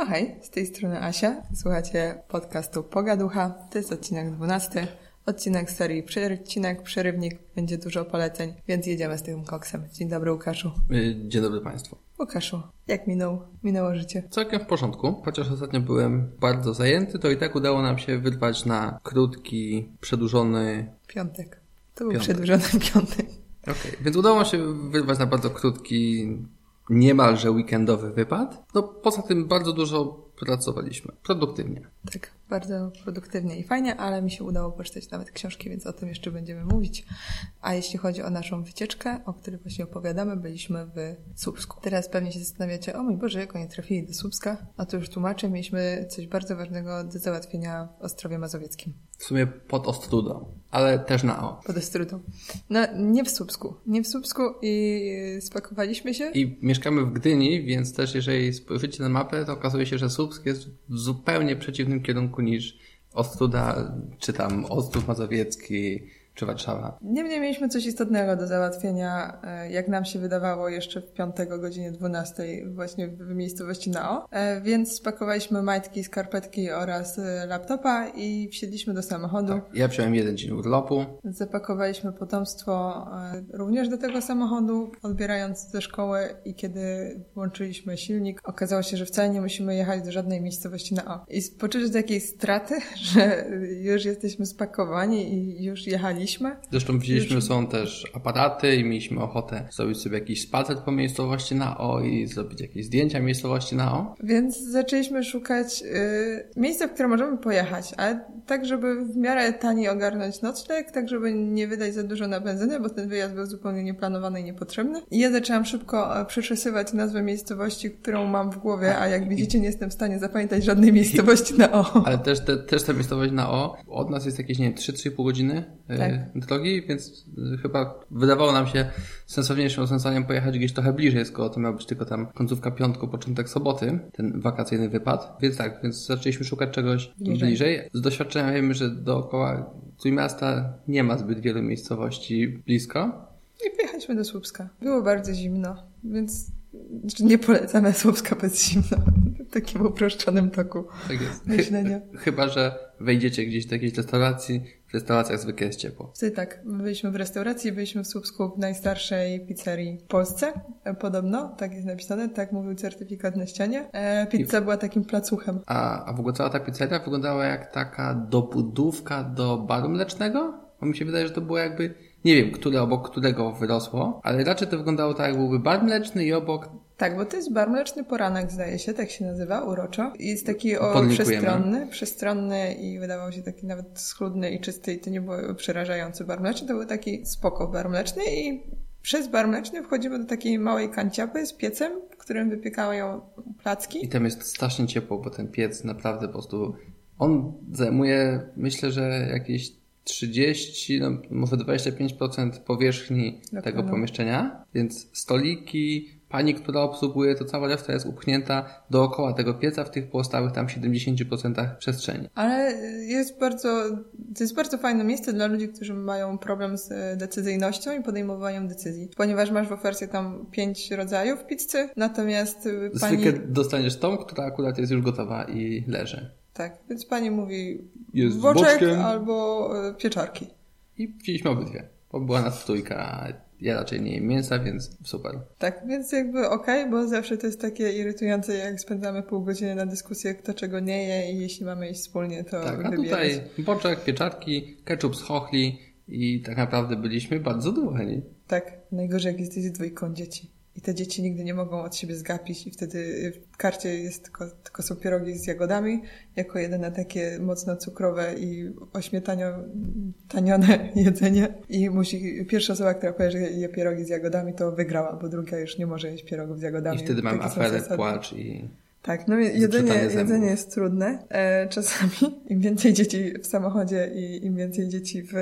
No hej, z tej strony Asia. Słuchacie podcastu Pogaducha. To jest odcinek 12. Odcinek serii Przecinek, Przerywnik. Będzie dużo poleceń, więc jedziemy z tym koksem. Dzień dobry Łukaszu. Y, Dzień dobry Państwu. Łukaszu, jak minął, minęło życie? Całkiem w porządku, chociaż ostatnio byłem bardzo zajęty, to i tak udało nam się wyrwać na krótki, przedłużony... Piątek. To był Piątek. przedłużony piątek. Okej, więc udało nam się wyrwać na bardzo krótki, niemalże weekendowy wypad. No poza tym bardzo dużo pracowaliśmy, produktywnie. Tak, bardzo produktywnie i fajnie, ale mi się udało poczytać nawet książki, więc o tym jeszcze będziemy mówić. A jeśli chodzi o naszą wycieczkę, o której właśnie opowiadamy, byliśmy w Słupsku. Teraz pewnie się zastanawiacie, o mój Boże, jak oni trafili do Słupska? A to już tłumaczę, mieliśmy coś bardzo ważnego do załatwienia w Ostrowie Mazowieckim. W sumie pod Ostrudą, ale też na O. Pod Ostrudą. No, nie w Słupsku. Nie w Słupsku i spakowaliśmy się. I mieszkamy w Gdyni, więc też jeżeli spojrzycie na mapę, to okazuje się, że Słupsk jest w zupełnie przeciwnym kierunku niż Ostruda, czy tam Ostrów Mazowiecki, czy Warszawa. Niemniej mieliśmy coś istotnego do załatwienia, e, jak nam się wydawało, jeszcze w piątek o godzinie 12 właśnie w miejscowości Nao. E, Więc spakowaliśmy majtki, skarpetki oraz e, laptopa i wsiedliśmy do samochodu. Tak, ja wziąłem jeden dzień urlopu, Zapakowaliśmy potomstwo również do tego samochodu, odbierając ze szkoły i kiedy włączyliśmy silnik, okazało się, że wcale nie musimy jechać do żadnej miejscowości na O. I poczucie takiej straty, że już jesteśmy spakowani i już jechaliśmy. Zresztą wzięliśmy są też aparaty i mieliśmy ochotę zrobić sobie jakiś spacer po miejscowości na O i zrobić jakieś zdjęcia miejscowości na O. Więc zaczęliśmy szukać y, miejsca, w które możemy pojechać, ale tak, żeby w miarę taniej ogarnąć nocleg, tak, żeby nie wydać za dużo na benzynę, bo ten wyjazd był zupełnie nieplanowany i niepotrzebny. I ja zaczęłam szybko e, przeczesywać nazwę miejscowości, którą mam w głowie, a jak widzicie, nie jestem w stanie zapamiętać żadnej miejscowości na O. Ale też, te, też ta miejscowość na O od nas jest jakieś, nie wiem, 3-3,5 godziny e, Tak. Drogi, więc e, chyba wydawało nam się sensowniejszym rozwiązaniem pojechać gdzieś trochę bliżej, skoro to miał być tylko tam końcówka piątku, początek soboty, ten wakacyjny wypad. Więc tak, więc zaczęliśmy szukać czegoś Bliżej. bliżej. Z doświadczenia wiemy, że dookoła Trójmiasta nie ma zbyt wielu miejscowości blisko. I pojechaliśmy do Słupska. Było bardzo zimno, więc znaczy nie polecamy Słupska bez zimna. W takim uproszczonym toku Tak jest. myślenia. Chyba, że wejdziecie gdzieś do jakiejś restauracji, w restauracjach zwykle jest ciepło. Wtedy tak, my byliśmy w restauracji, byliśmy w Słupsku w najstarszej pizzerii w Polsce, e, podobno, tak jest napisane, tak mówił certyfikat na ścianie. E, pizza była takim placuchem. A, a w ogóle cała ta pizzeria wyglądała jak taka dobudówka do baru mlecznego? Bo mi się wydaje, że to było jakby, nie wiem, które obok którego wyrosło, ale raczej to wyglądało tak, jak byłby bar mleczny i obok Tak, bo to jest bar mleczny poranek, zdaje się, tak się nazywa, uroczo. Jest taki o, przestronny, przestronny i wydawał się taki nawet schludny i czysty i to nie był przerażający bar mleczny, to był taki spoko bar mleczny i przez bar mleczny wchodzimy do takiej małej kanciapy z piecem, w którym wypiekają placki. i tam jest strasznie ciepło, bo ten piec naprawdę po prostu, on zajmuje, myślę, że jakieś 30, no może 25% powierzchni tego Lokalu. pomieszczenia, więc stoliki, pani, która obsługuje, to cała reszta jest upchnięta dookoła tego pieca w tych pozostałych tam 70% przestrzeni. Ale jest bardzo, to jest bardzo fajne miejsce dla ludzi, którzy mają problem z e, decyzyjnością i podejmowaniem decyzji. Ponieważ masz w ofercie tam pięć rodzajów pizzy, natomiast e, pani... Zwykle dostaniesz tą, która akurat jest już gotowa i leży. Tak, więc pani mówi Jest boczek albo e, pieczarki. I wzięliśmy obydwie, bo była nas trójka, ja raczej nie jem mięsa, więc super. Tak, więc jakby okej, bo zawsze to jest takie irytujące, jak spędzamy pół godziny na dyskusję, kto czego nie je i jeśli mamy iść wspólnie, to Tak, a wybierać. tutaj boczek, pieczarki, ketchup z chochli i tak naprawdę byliśmy bardzo zadowoleni. Tak, najgorzej jak jesteś z dwójką dzieci. I te dzieci nigdy nie mogą od siebie zgapić i wtedy w karcie jest tylko, tylko są pierogi z jagodami, jako jedyne takie mocno cukrowe i ośmietanione jedzenie. I musi, pierwsza osoba, która powie, że je pierogi z jagodami, to wygrała, bo druga już nie może jeść pierogów z jagodami. I wtedy są aferę, płacz i... Tak, no jedzenie, jedzenie jest trudne e, czasami. Im więcej dzieci w samochodzie i im więcej dzieci w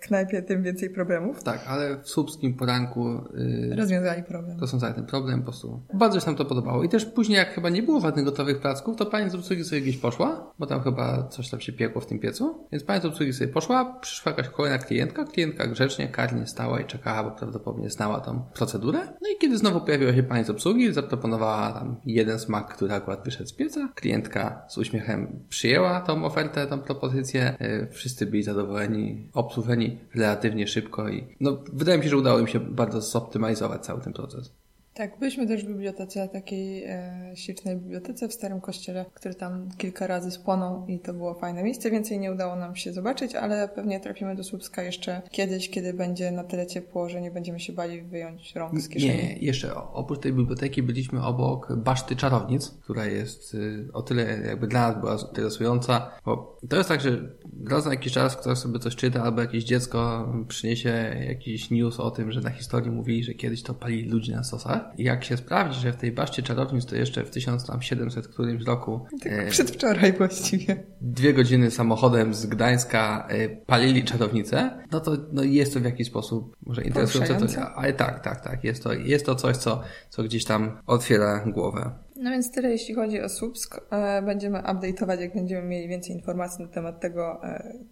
knajpie, tym więcej problemów. Tak, ale w słupskim poranku yy, Rozwiązali problem. to są ten problem po prostu. Bardzo się nam to podobało. I też później, jak chyba nie było żadnych gotowych placków, to pani z obsługi sobie gdzieś poszła bo tam chyba coś tam się piekło w tym piecu. Więc pani z obsługi sobie poszła, przyszła jakaś kolejna klientka, klientka grzecznie, karnie stała i czekała, bo prawdopodobnie znała tą procedurę. No i kiedy znowu pojawiła się pani z obsługi, zaproponowała tam jeden smak, który akurat wyszedł z pieca. Klientka z uśmiechem przyjęła tą ofertę, tą propozycję. E, wszyscy byli zadowoleni, obsłużeni relatywnie szybko i no, wydaje mi się, że udało im się bardzo zoptymalizować cały ten proces. Tak, byliśmy też w bibliotece, takiej e, ślicznej bibliotece w Starym Kościele, który tam kilka razy spłonął i to było fajne miejsce. Więcej nie udało nam się zobaczyć, ale pewnie trafimy do Słupska jeszcze kiedyś, kiedy będzie na tyle ciepło, że nie będziemy się bali wyjąć rąk z kieszeni. Nie, jeszcze oprócz tej biblioteki byliśmy obok Baszty Czarownic, która jest y, o tyle jakby dla nas była interesująca, bo to jest tak, że raz na jakiś czas ktoś sobie coś czyta, albo jakieś dziecko przyniesie jakiś news o tym, że na historii mówili, że kiedyś to palili ludzi na stosach. Jak się sprawdzi, że w tej Baszcie Czarownic to jeszcze w 1700 którymś roku... Tak przedwczoraj właściwie. Dwie godziny samochodem z Gdańska e, palili czarownicę, no to no jest to w jakiś sposób może interesujące. To, ale tak, tak, tak. Jest to, jest to coś, co, co gdzieś tam otwiera głowę. No więc tyle jeśli chodzi o Słupsk. E, będziemy update'ować, jak będziemy mieli więcej informacji na temat tego,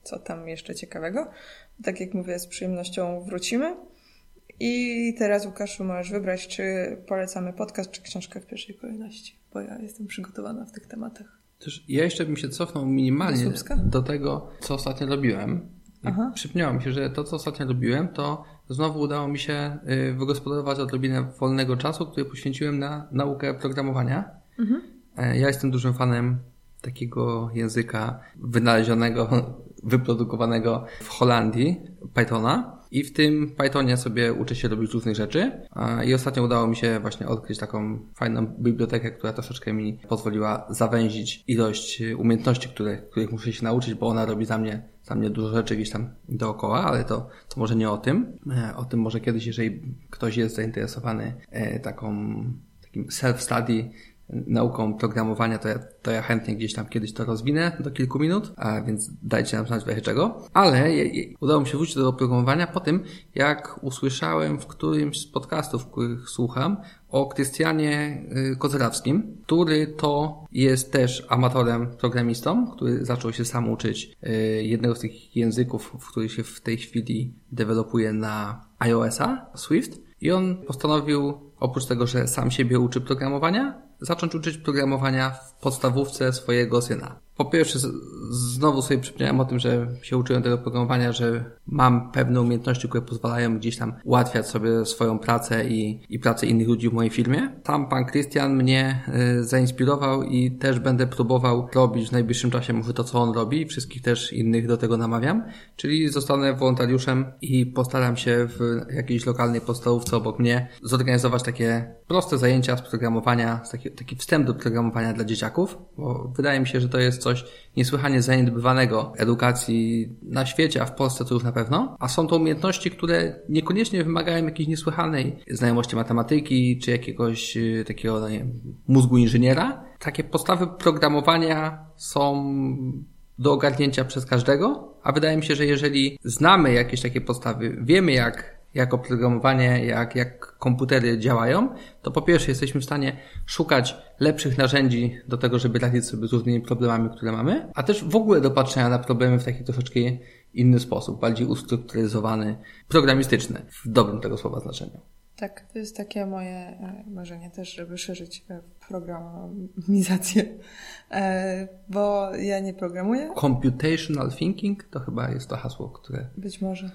co tam jeszcze ciekawego. Tak jak mówię, z przyjemnością wrócimy. I teraz, Łukaszu, możesz wybrać, czy polecamy podcast, czy książkę w pierwszej kolejności, bo ja jestem przygotowana w tych tematach. Też ja jeszcze bym się cofnął minimalnie do, do tego, co ostatnio robiłem. Przypomniało mi się, że to, co ostatnio robiłem, to znowu udało mi się y, wygospodarować odrobinę wolnego czasu, który poświęciłem na naukę programowania. Mhm. E, ja jestem dużym fanem takiego języka wynalezionego, wyprodukowanego w Holandii, Pythona. I w tym Pythonie sobie uczę się robić różnych rzeczy. I ostatnio udało mi się właśnie odkryć taką fajną bibliotekę, która troszeczkę mi pozwoliła zawęzić ilość umiejętności, które, których muszę się nauczyć, bo ona robi za mnie, za mnie dużo rzeczy gdzieś tam dookoła, ale to, to może nie o tym. E, o tym może kiedyś, jeżeli ktoś jest zainteresowany e, taką, takim self-study, nauką programowania, to ja, to ja chętnie gdzieś tam kiedyś to rozwinę do kilku minut, a więc dajcie nam znać w czego. Ale udało mi się wrócić do programowania po tym, jak usłyszałem w którymś z podcastów, których słucham, o Krystianie y, Kozerawskim, który to jest też amatorem programistą, który zaczął się sam uczyć y, jednego z tych języków, w których się w tej chwili dewelopuje na iOS-a, Swift. I on postanowił, oprócz tego, że sam siebie uczy programowania, zacząć uczyć programowania w podstawówce swojego syna. Po pierwsze, znowu sobie przypomniałem o tym, że się uczyłem tego programowania, że mam pewne umiejętności, które pozwalają gdzieś tam ułatwiać sobie swoją pracę i, i pracę innych ludzi w mojej firmie. Tam pan Christian mnie y, zainspirował i też będę próbował robić w najbliższym czasie może to, co on robi wszystkich też innych do tego namawiam. Czyli zostanę wolontariuszem i postaram się w jakiejś lokalnej podstawówce obok mnie zorganizować takie proste zajęcia z programowania, taki, taki wstęp do programowania dla dzieciaków, bo wydaje mi się, że to jest coś niesłychanie zaniedbywanego edukacji na świecie, a w Polsce to już na pewno. A są to umiejętności, które niekoniecznie wymagają jakiejś niesłychanej znajomości matematyki, czy jakiegoś y, takiego no nie mózgu inżyniera. Takie podstawy programowania są do ogarnięcia przez każdego, a wydaje mi się, że jeżeli znamy jakieś takie podstawy, wiemy jak jak oprogramowanie, jak, jak komputery działają, to po pierwsze jesteśmy w stanie szukać lepszych narzędzi do tego, żeby radzić sobie z różnymi problemami, które mamy, a też w ogóle do patrzenia na problemy w taki troszeczkę inny sposób, bardziej ustrukturyzowany, programistyczny, w dobrym tego słowa znaczeniu. Tak, to jest takie moje e, marzenie też, żeby szerzyć e, programizację, e, bo ja nie programuję. Computational thinking to chyba jest to hasło, które... Być może.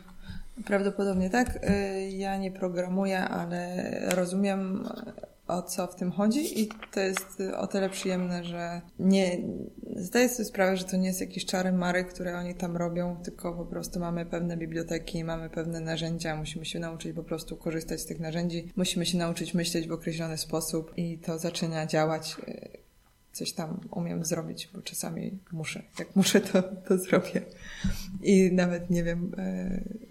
Prawdopodobnie tak. Y, ja nie programuję, ale rozumiem o co w tym chodzi i to jest o tyle przyjemne, że nie zdaję sobie sprawę, że to nie jest jakiś czary mary, które oni tam robią, tylko po prostu mamy pewne biblioteki, mamy pewne narzędzia, musimy się nauczyć po prostu korzystać z tych narzędzi, musimy się nauczyć myśleć w określony sposób i to zaczyna działać y, coś tam umiem zrobić, bo czasami muszę. Jak muszę, to, to zrobię. I nawet nie wiem, y,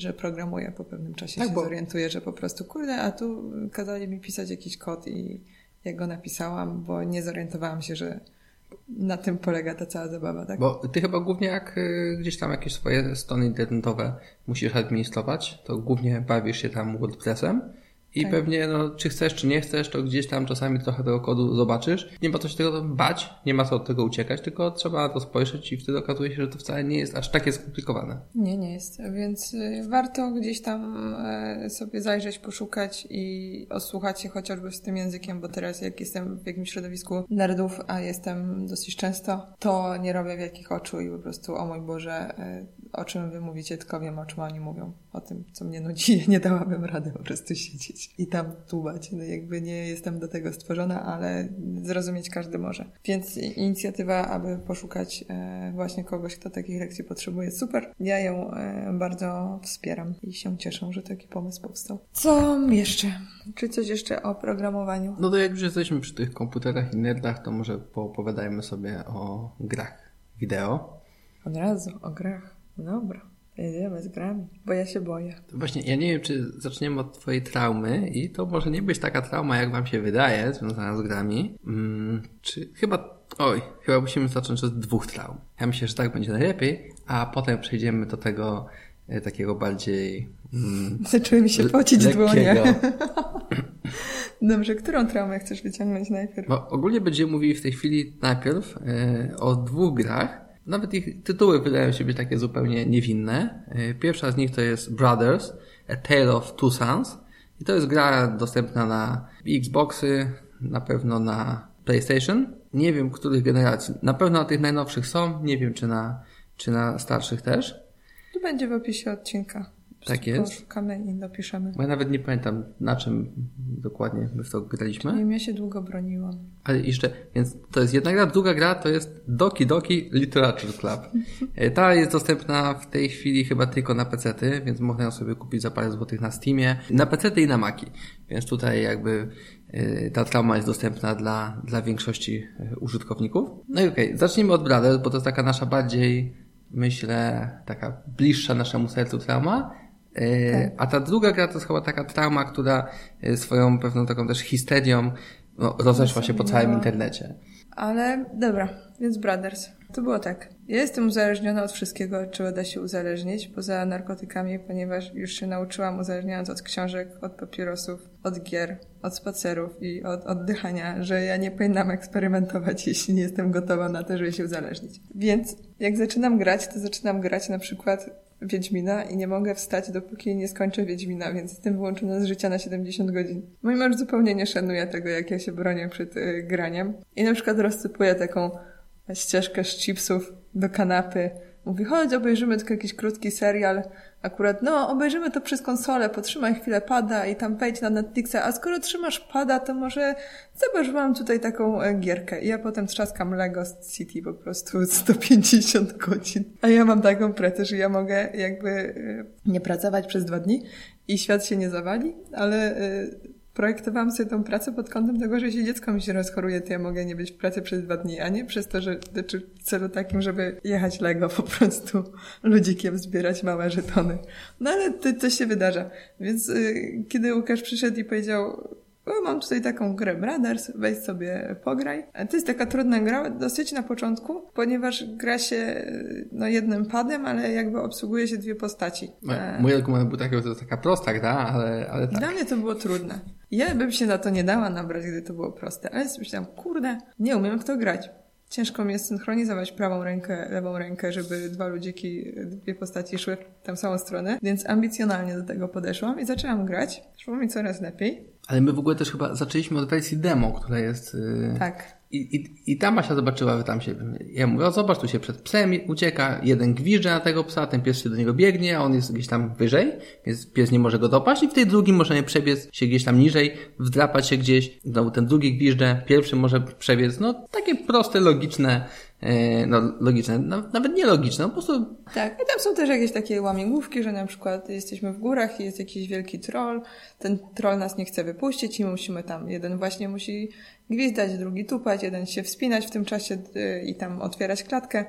że programuję po pewnym czasie, tak, się bo... zorientuję, że po prostu kurde, a tu kazali mi pisać jakiś kod i ja go napisałam, bo nie zorientowałam się, że na tym polega ta cała zabawa, tak? Bo ty chyba głównie jak y, gdzieś tam jakieś swoje strony internetowe musisz administrować, to głównie bawisz się tam WordPressem I Tak. pewnie, no, czy chcesz, czy nie chcesz, to gdzieś tam czasami trochę tego kodu zobaczysz. Nie ma co się tego bać, nie ma co od tego uciekać, tylko trzeba na to spojrzeć i wtedy okazuje się, że to wcale nie jest aż takie skomplikowane. Nie, nie jest. Więc y, warto gdzieś tam e, sobie zajrzeć, poszukać i osłuchać się chociażby z tym językiem, bo teraz jak jestem w jakimś środowisku nerdów, a jestem dosyć często, to nie robię wielkich oczu i po prostu, o mój Boże, e, o czym wy mówicie, tylko wiem, o czym oni mówią. O tym, co mnie nudzi. Nie dałabym rady po prostu siedzieć i tam tłubać. No jakby nie jestem do tego stworzona, ale zrozumieć każdy może. Więc inicjatywa, aby poszukać e, właśnie kogoś, kto takich lekcji potrzebuje, super. Ja ją e, bardzo wspieram i się cieszę, że taki pomysł powstał. Co jeszcze? Czy coś jeszcze o programowaniu? No to jak już jesteśmy przy tych komputerach i nerdach, to może poopowiadajmy sobie o grach wideo. Od razu o grach. Dobra. Jedziemy z grami, bo ja się boję. To właśnie, ja nie wiem, czy zaczniemy od twojej traumy i to może nie być taka trauma, jak wam się wydaje, związana z grami. Mm, czy chyba, oj, chyba musimy zacząć od dwóch traum. Ja myślę, że tak będzie najlepiej, a potem przejdziemy do tego e, takiego bardziej... Mm, Zaczęły mi się pocić dłonie. Dobrze, którą traumę chcesz wyciągnąć najpierw? Bo ogólnie będziemy mówili w tej chwili najpierw e, o dwóch grach. Nawet ich tytuły wydają się być takie zupełnie niewinne. E, pierwsza z nich to jest Brothers, A Tale of Two Sons. I to jest gra dostępna na Xboxy, na pewno na PlayStation. Nie wiem, których generacji. Na pewno na tych najnowszych są, nie wiem, czy na, czy na starszych też. To będzie w opisie odcinka. Tak jest. Szukamy i dopiszemy. Bo ja nawet nie pamiętam, na czym dokładnie my w to graliśmy. Wiem, ja się długo broniłam. Ale jeszcze, więc to jest jedna gra, druga gra to jest Doki Doki Literature Club. E, Ta jest dostępna w tej chwili chyba tylko na pecety, więc można ją sobie kupić za parę złotych na Steamie. Na pecety i na Maki. Więc tutaj jakby e, ta trauma jest dostępna dla, dla większości e, użytkowników. No i okej, zacznijmy od Brothers, bo to jest taka nasza bardziej, myślę, taka bliższa naszemu sercu trauma. E, A ta druga gra to jest chyba taka trauma, która e, swoją pewną taką też histerią no, rozeszła się po całym internecie. Ale dobra, więc Brothers. To było tak. Ja jestem uzależniona od wszystkiego, od czego da się uzależnić, poza narkotykami, ponieważ już się nauczyłam uzależniając od książek, od papierosów, od gier, od spacerów i od oddychania, że ja nie powinnam eksperymentować, jeśli nie jestem gotowa na to, żeby się uzależnić. Więc jak zaczynam grać, to zaczynam grać na przykład Wiedźmina i nie mogę wstać, dopóki nie skończę Wiedźmina, więc jestem wyłączona z życia na 70 godzin. Mój mąż zupełnie nie szanuje tego, jak ja się bronię przed y, graniem. I na przykład rozsypuję taką ścieżkę z chipsów do kanapy. Mówi, chodź, obejrzymy tylko jakiś krótki serial. Akurat, no, obejrzymy to przez konsolę, potrzymaj chwilę pada i tam wejdź na Netflixa, a skoro trzymasz pada, to może zobacz, mam tutaj taką e, gierkę. I ja potem trzaskam Lego City po prostu 150 godzin. A ja mam taką pracę, że ja mogę jakby e, nie pracować przez dwa dni i świat się nie zawali, ale e, projektowałam sobie tą pracę pod kątem tego, że jeśli dziecko mi się rozchoruje, to ja mogę nie być w pracy przez dwa dni, a nie przez to, że znaczy w celu takim, żeby jechać Lego po prostu ludzikiem zbierać małe żetony. No ale to, to się wydarza. Więc y, kiedy Łukasz przyszedł i powiedział mam tutaj taką grę Brothers, weź sobie pograj. To jest taka trudna gra, dosyć na początku, ponieważ gra się no, jednym padem, ale jakby obsługuje się dwie postaci. Mój argument był taki, że to taka prosta gra, ale, ale tak. dla mnie to było trudne. Ja bym się na to nie dała nabrać, gdy to było proste, ale myślałam, kurde, nie umiem w to grać. Ciężko mi jest synchronizować prawą rękę, lewą rękę, żeby dwa ludziki, dwie postaci szły w tę samą stronę, więc ambicjonalnie do tego podeszłam i zaczęłam grać. Szło mi coraz lepiej. Ale my w ogóle też chyba zaczęliśmy od wersji demo, która jest... Yy... Tak. I, i, I ta Masia zobaczyła, że tam się... Ja mówię, o zobacz, tu się przed psem ucieka, jeden gwizdże na tego psa, ten pies się do niego biegnie, a on jest gdzieś tam wyżej, więc pies nie może go dopaść i w tej drugim możemy przebiec się gdzieś tam niżej, wdrapać się gdzieś, znowu ten drugi gwizdże, pierwszy może przebiec, no takie proste, logiczne, no logiczne, no, nawet nie logiczne, no, po prostu Tak, i tam są też jakieś takie łamigłówki, że na przykład jesteśmy w górach i jest jakiś wielki troll, ten troll nas nie chce wypuścić i my musimy tam, jeden właśnie musi gwizdać, drugi tupać, jeden się wspinać w tym czasie y, i tam otwierać klatkę,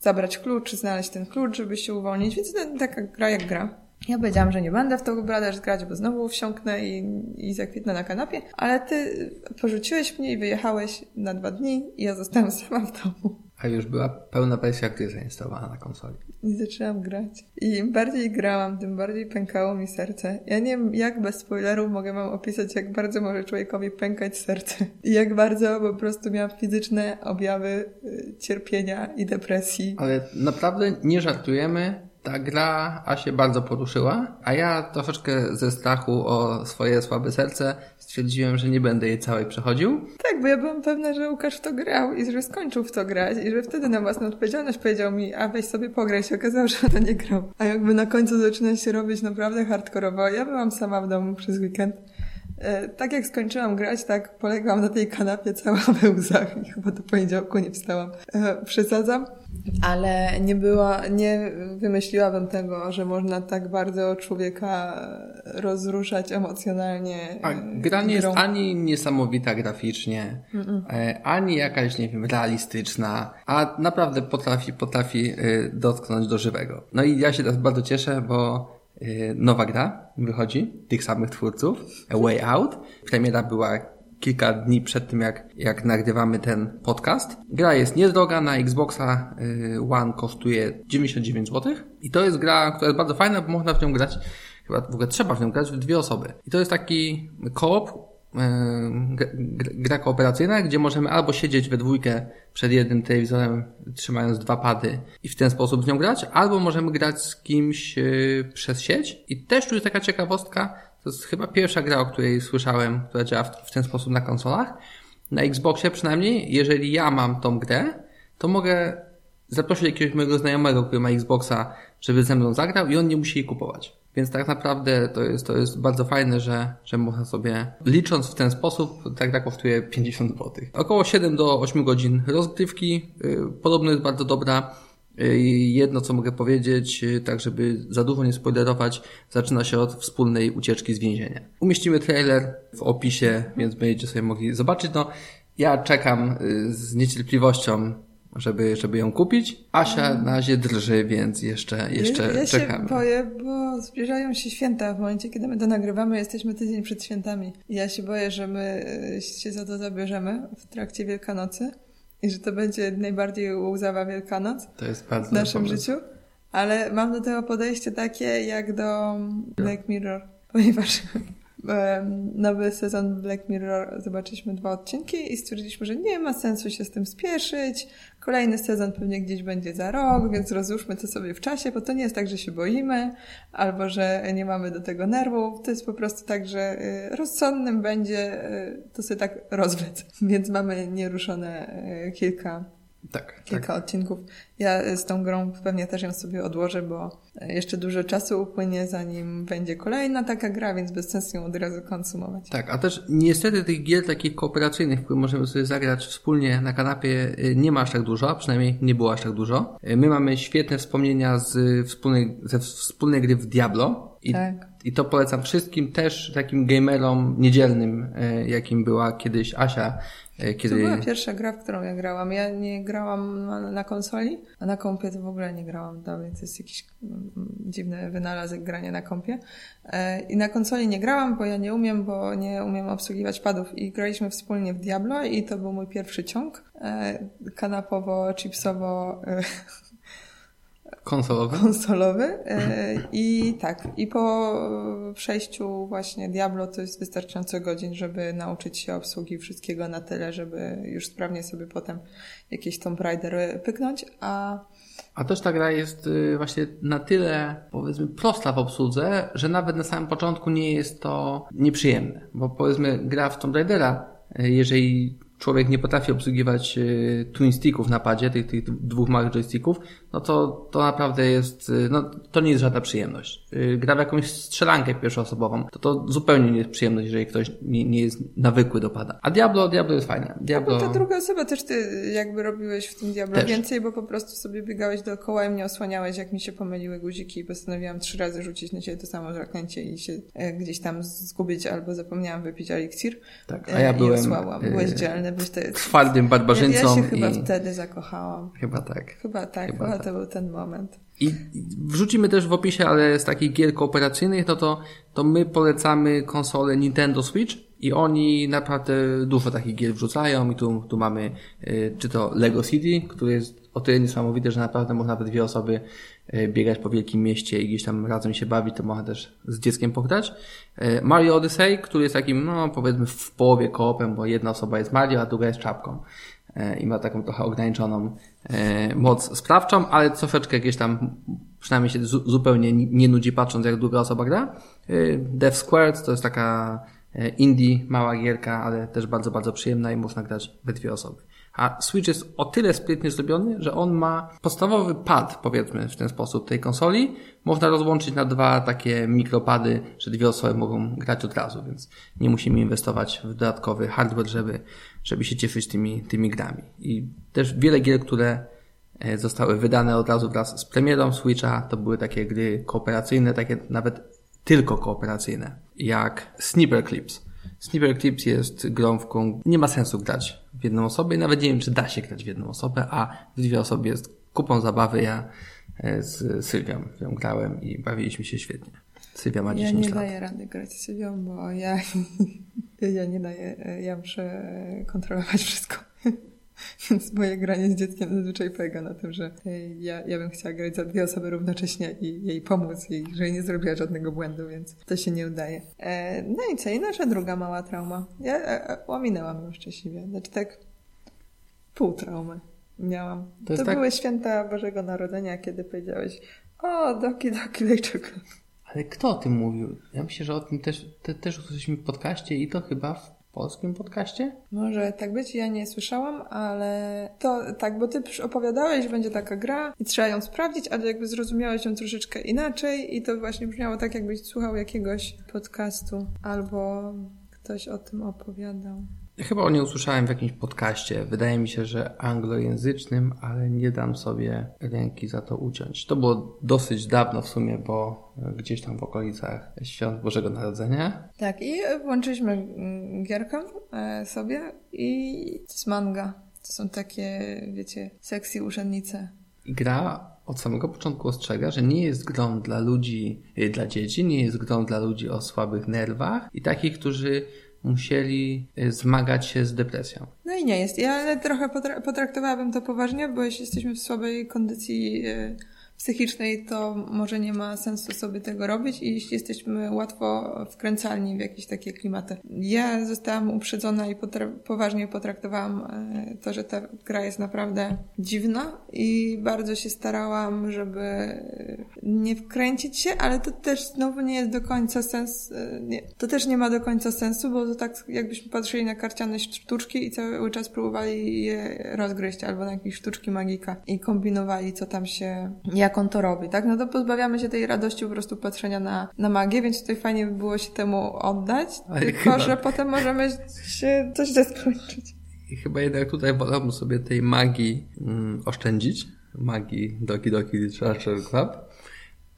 zabrać klucz, znaleźć ten klucz, żeby się uwolnić, więc to taka gra jak gra. Ja powiedziałam, że nie będę w to Brothers grać, bo znowu wsiąknę i, i zakwitnę na kanapie, ale ty porzuciłeś mnie i wyjechałeś na dwa dni i ja zostałam sama w domu. A już była pełna wersja gry zainstalowana na konsoli. I zaczęłam grać. I im bardziej grałam, tym bardziej pękało mi serce. Ja nie wiem, jak bez spoilerów mogę wam opisać, jak bardzo może człowiekowi pękać serce. I jak bardzo po prostu miałam fizyczne objawy y, cierpienia i depresji. Ale naprawdę nie żartujemy ta gra Asię bardzo poruszyła, a ja troszeczkę ze strachu o swoje słabe serce stwierdziłem, że nie będę jej całej przechodził. Tak, bo ja byłam pewna, że Łukasz w to grał i że skończył w to grać i że wtedy na własną odpowiedzialność powiedział mi, a weź sobie pograj się. Okazało, że to nie grał. A jakby na końcu zaczyna się robić naprawdę hardkorowo. Ja byłam sama w domu przez weekend. E, tak jak skończyłam grać, tak poległam na tej kanapie cała we łzach i chyba do poniedziałku nie wstałam. E, przesadzam, ale nie była, nie wymyśliłabym tego, że można tak bardzo człowieka rozruszać emocjonalnie. A gra nie grą. jest ani niesamowita graficznie, Mm-mm. ani jakaś, nie wiem, realistyczna, a naprawdę potrafi, potrafi dotknąć do żywego. No i ja się teraz bardzo cieszę, bo nowa gra wychodzi, tych samych twórców, A Way Out. Premiera była kilka dni przed tym, jak, jak nagrywamy ten podcast. Gra jest niedroga, na Xboxa y, One kosztuje 99 zł. I to jest gra, która jest bardzo fajna, bo można w nią grać, chyba w ogóle trzeba w nią grać w dwie osoby. I to jest taki koop, gra kooperacyjna, gdzie możemy albo siedzieć we dwójkę przed jednym telewizorem, trzymając dwa pady i w ten sposób z nią grać, albo możemy grać z kimś y, przez sieć. I też tu jest taka ciekawostka, to jest chyba pierwsza gra, o której słyszałem, która działa w ten sposób na konsolach. Na Xboxie przynajmniej, jeżeli ja mam tą grę, to mogę zaprosić jakiegoś mojego znajomego, który ma Xboxa, żeby ze mną zagrał i on nie musi jej kupować. Więc tak naprawdę to jest, to jest bardzo fajne, że, że można sobie, licząc w ten sposób, tak tak kosztuje 50 zł. Około 7 do 8 godzin rozgrywki. Y, podobno jest bardzo dobra. Y, jedno, co mogę powiedzieć, y, tak żeby za dużo nie spoilerować, zaczyna się od wspólnej ucieczki z więzienia. Umieścimy trailer w opisie, więc będziecie sobie mogli zobaczyć. No, ja czekam z niecierpliwością żeby, żeby ją kupić. Asia na razie drży, więc jeszcze, jeszcze ja, ja czekamy. Ja się boję, bo zbliżają się święta. W momencie, kiedy my to nagrywamy, jesteśmy tydzień przed świętami. Ja się boję, że my e, się za to zabierzemy w trakcie Wielkanocy i że to będzie najbardziej łzawa Wielkanoc to jest bardzo w naszym życiu. Ale mam do tego podejście takie jak do Black Mirror, ponieważ nowy sezon Black Mirror zobaczyliśmy dwa odcinki i stwierdziliśmy, że nie ma sensu się z tym spieszyć. Kolejny sezon pewnie gdzieś będzie za rok, więc rozłóżmy to sobie w czasie, bo to nie jest tak, że się boimy albo że nie mamy do tego nerwów. To jest po prostu tak, że y, rozsądnym będzie y, to sobie tak rozwlec. Więc mamy nieruszone y, kilka tak, kilka tak. odcinków. Ja z tą grą pewnie też ją sobie odłożę, bo jeszcze dużo czasu upłynie, zanim będzie kolejna taka gra, więc bez sensu ją od razu konsumować. Tak, a też niestety tych gier takich kooperacyjnych, w które możemy sobie zagrać wspólnie na kanapie, y, nie ma aż tak dużo, a przynajmniej nie było aż tak dużo. Y, my mamy świetne wspomnienia z wspólnej, ze wspólnej gry w Diablo. I, tak. I to polecam wszystkim, też takim gamerom niedzielnym, y, jakim była kiedyś Asia, kiedy... To była pierwsza gra, w którą ja grałam. Ja nie grałam na, na konsoli, a na kompie to w ogóle nie grałam dalej. To jest jakiś mm, dziwny wynalazek grania na kompie. E, I na konsoli nie grałam, bo ja nie umiem, bo nie umiem obsługiwać padów. I graliśmy wspólnie w Diablo i to był mój pierwszy ciąg. E, kanapowo, chipsowo, e, Konsolowy? Konsolowy. E, I tak, i po przejściu właśnie Diablo to jest wystarczająco godzin, żeby nauczyć się obsługi wszystkiego na tyle, żeby już sprawnie sobie potem jakieś Tomb Raider pyknąć, a a też ta gra jest y, właśnie na tyle, powiedzmy, prosta w obsłudze, że nawet na samym początku nie jest to nieprzyjemne. Bo powiedzmy, gra w Tomb Raidera, y, jeżeli człowiek nie potrafi obsługiwać e, twin sticków na padzie, tych, tych dwóch małych joysticków, no to, to naprawdę jest, e, no to nie jest żadna przyjemność. E, gra w jakąś strzelankę pierwszoosobową, to to zupełnie nie jest przyjemność, jeżeli ktoś nie, nie jest nawykły do pada. A Diablo, Diablo jest fajne. Diablo... No ta druga osoba też ty jakby robiłeś w tym Diablo też. więcej, bo po prostu sobie biegałeś dookoła i mnie osłaniałeś, jak mi się pomyliły guziki i postanowiłam trzy razy rzucić na ciebie to samo zaklęcie i się gdzieś tam zgubić albo zapomniałam wypić eliksir. Tak, a ja byłem... Osłałam. Byłeś dzielny twardym barbarzyńcą. Ja, ja się chyba wtedy zakochałam. Chyba tak. Chyba tak, chyba, chyba tak. to był ten moment. I wrzucimy też w opisie, ale z takich gier kooperacyjnych, no to, to my polecamy konsolę Nintendo Switch i oni naprawdę dużo takich gier wrzucają i tu, tu mamy y, czy to Lego City, który jest o tyle niesamowite, że naprawdę można nawet dwie osoby biegać po wielkim mieście i gdzieś tam razem się bawić, to można też z dzieckiem pograć. Y, Mario Odyssey, który jest takim, no powiedzmy w połowie koopem, bo jedna osoba jest Mario, a druga jest czapką i ma taką trochę ograniczoną moc sprawczą, ale troszeczkę gdzieś tam przynajmniej się zupełnie nie nudzi patrząc jak druga osoba gra. Death Squared to jest taka E, indie, mała gierka, ale też bardzo, bardzo przyjemna i można grać we dwie osoby. A Switch jest o tyle sprytnie zrobiony, że on ma podstawowy pad, powiedzmy w ten sposób, tej konsoli. Można rozłączyć na dwa takie mikropady, że dwie osoby mogą grać od razu, więc nie musimy inwestować w dodatkowy hardware, żeby, żeby się cieszyć tymi, tymi grami. I też wiele gier, które e, zostały wydane od razu wraz z premierą Switcha, to były takie gry kooperacyjne, takie nawet tylko kooperacyjne, jak Sniper Clips. Sniper Clips jest grą, w którą nie ma sensu grać w jedną osobę i nawet nie wiem, czy da się grać w jedną osobę, a w dwie osoby jest kupą zabawy. Ja e, z Sylwią ją grałem i bawiliśmy się świetnie. Sylwia ma 10 lat. Ja nie daję rady grać z Sylwią, bo ja, ja nie daję, ja muszę kontrolować wszystko. Więc moje granie z dzieckiem zazwyczaj polega na tym, że ja, ja bym chciała grać za dwie osoby równocześnie i jej pomóc, jej, że nie zrobiła żadnego błędu, więc to się nie udaje. E, no i co? I nasza druga mała trauma. Ja e, e ominęłam ją szczęśliwie. Znaczy tak pół traumy miałam. To, to tak... były święta Bożego Narodzenia, kiedy powiedziałeś o, doki, doki, czekolad. Ale kto o tym mówił? Ja myślę, że o tym też, te, też usłyszeliśmy w podcaście i to chyba w polskim podcaście? Może tak być, ja nie słyszałam, ale to tak, bo ty opowiadałeś, że będzie taka gra i trzeba ją sprawdzić, ale jakby zrozumiałeś ją troszeczkę inaczej i to właśnie brzmiało tak, jakbyś słuchał jakiegoś podcastu albo ktoś o tym opowiadał. Chyba o niej usłyszałem w jakimś podcaście. Wydaje mi się, że anglojęzycznym, ale nie dam sobie ręki za to uciąć. To było dosyć dawno w sumie, bo gdzieś tam w okolicach Świąt Bożego Narodzenia. Tak, i włączyliśmy mm, gierkę e, sobie i to jest manga. To są takie, wiecie, sexy urzędnice. I gra od samego początku ostrzega, że nie jest grą dla ludzi, e, dla dzieci, nie jest grą dla ludzi o słabych nerwach i takich, którzy musieli y, zmagać się z depresją. No i nie jest. Ja trochę potraktowałabym to poważnie, bo jeśli jesteśmy w słabej kondycji y, psychicznej, to może nie ma sensu sobie tego robić i jeśli jesteśmy łatwo wkręcalni w jakieś takie klimaty. Ja zostałam uprzedzona i potra poważnie potraktowałam e, to, że ta gra jest naprawdę dziwna i bardzo się starałam, żeby nie wkręcić się, ale to też znowu nie jest do końca sens, e, nie, to też nie ma do końca sensu, bo to tak jakbyśmy patrzyli na karciane sztuczki i cały czas próbowali je rozgryźć albo na jakieś sztuczki magika i kombinowali, co tam się, jak on to robi, tak? No to pozbawiamy się tej radości po prostu patrzenia na, na magię, więc tutaj fajnie by było się temu oddać, Ale tylko chyba... że potem możemy się coś źle skończyć. I chyba jednak tutaj wolałbym sobie tej magii mm, oszczędzić. Magii Doki Doki Literature Club.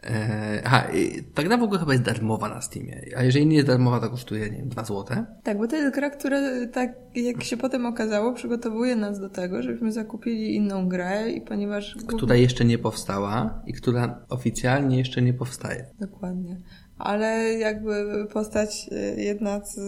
Eee, aha, ta gra w ogóle chyba jest darmowa na Steamie, a jeżeli nie jest darmowa, to kosztuje, nie wiem, 2 złote. Tak, bo to jest gra, która, tak jak się potem okazało, przygotowuje nas do tego, żebyśmy zakupili inną grę i ponieważ... Która jeszcze nie powstała i która oficjalnie jeszcze nie powstaje. Dokładnie. Ale jakby postać e, jedna z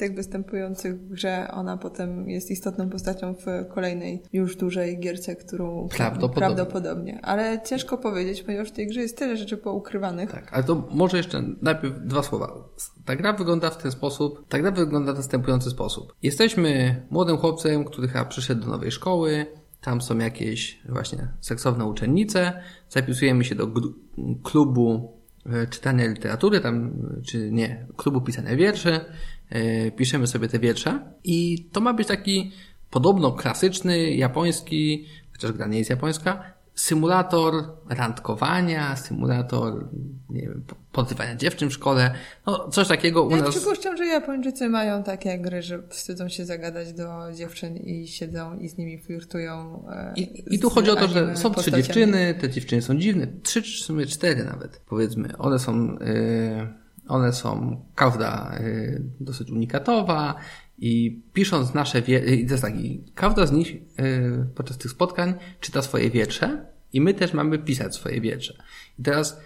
tych występujących w grze, ona potem jest istotną postacią w kolejnej już dużej gierce, którą prawdopodobnie. prawdopodobnie. Ale ciężko powiedzieć, ponieważ w tej grze jest tyle rzeczy poukrywanych. Tak, ale to może jeszcze najpierw dwa słowa. Ta gra wygląda w ten sposób, ta gra wygląda w następujący sposób. Jesteśmy młodym chłopcem, który chyba przyszedł do nowej szkoły, tam są jakieś właśnie seksowne uczennice, zapisujemy się do klubu e, czytania literatury, tam, czy nie, klubu pisania wierszy, piszemy sobie te wiersze i to ma być taki podobno klasyczny, japoński, chociaż gra nie jest japońska, symulator randkowania, symulator, nie wiem, podrywania dziewczyn w szkole, no coś takiego u ja nas. Przypuszczam, że Japończycy mają takie gry, że wstydzą się zagadać do dziewczyn i siedzą i z nimi flirtują. E, I, i tu chodzi o to, że są trzy dziewczyny, te dziewczyny są dziwne, trzy czy w sumie cztery nawet, powiedzmy. One są... Yy one są, każda y, dosyć unikatowa i pisząc nasze wiersze, to jest taki, każda z nich y, podczas tych spotkań czyta swoje wiersze I my też mamy pisać swoje wiersze. I teraz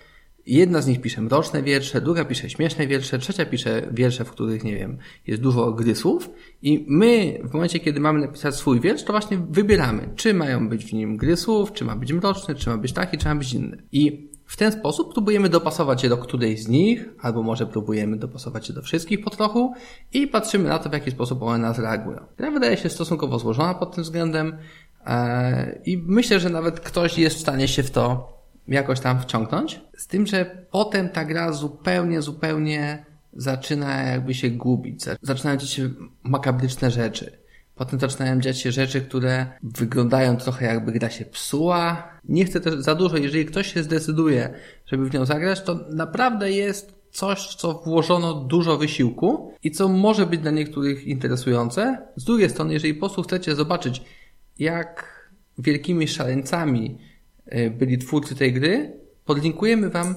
jedna z nich pisze mroczne wiersze, druga pisze śmieszne wiersze, trzecia pisze wiersze, w których, nie wiem, jest dużo gry słów. I my, w momencie, kiedy mamy napisać swój wiersz, to właśnie wybieramy, czy mają być w nim gry słów, czy ma być mroczny, czy ma być taki, czy ma być inny. I w ten sposób próbujemy dopasować je do którejś z nich, albo może próbujemy dopasować je do wszystkich po trochu i patrzymy na to, w jaki sposób one nas reagują. Gra wydaje się stosunkowo złożona pod tym względem e, i myślę, że nawet ktoś jest w stanie się w to jakoś tam wciągnąć. Z tym, że potem ta gra zupełnie, zupełnie zaczyna jakby się gubić. Zaczynają dziać się makabryczne rzeczy. Potem zaczynają dziać się rzeczy, które wyglądają trochę jakby gra się psuła. Nie chcę też za dużo, jeżeli ktoś się zdecyduje, żeby w nią zagrać, to naprawdę jest coś, co włożono dużo wysiłku i co może być dla niektórych interesujące. Z drugiej strony, jeżeli po prostu chcecie zobaczyć, jak wielkimi szaleńcami y, byli twórcy tej gry, podlinkujemy Wam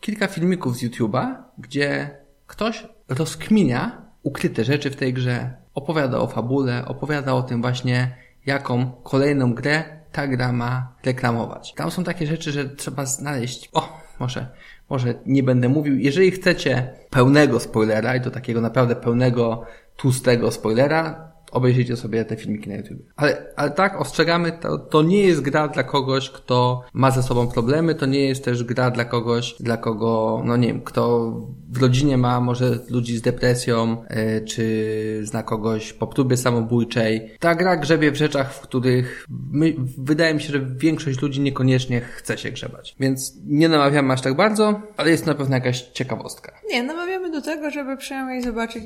kilka filmików z YouTube'a, gdzie ktoś rozkminia ukryte rzeczy w tej grze, opowiada o fabule, opowiada o tym właśnie, jaką kolejną grę ta gra ma reklamować. Tam są takie rzeczy, że trzeba znaleźć, o, może, może nie będę mówił, jeżeli chcecie pełnego spoilera i to takiego naprawdę pełnego, tłustego spoilera, obejrzyjcie sobie te filmiki na YouTube. Ale, ale tak, ostrzegamy, to, to nie jest gra dla kogoś, kto ma ze sobą problemy, to nie jest też gra dla kogoś, dla kogo, no nie wiem, kto w rodzinie ma może ludzi z depresją, yy, czy zna kogoś po próbie samobójczej. Ta gra grzebie w rzeczach, w których my, wydaje mi się, że większość ludzi niekoniecznie chce się grzebać. Więc nie namawiamy aż tak bardzo, ale jest na pewno jakaś ciekawostka. Nie, namawiamy do tego, żeby przynajmniej zobaczyć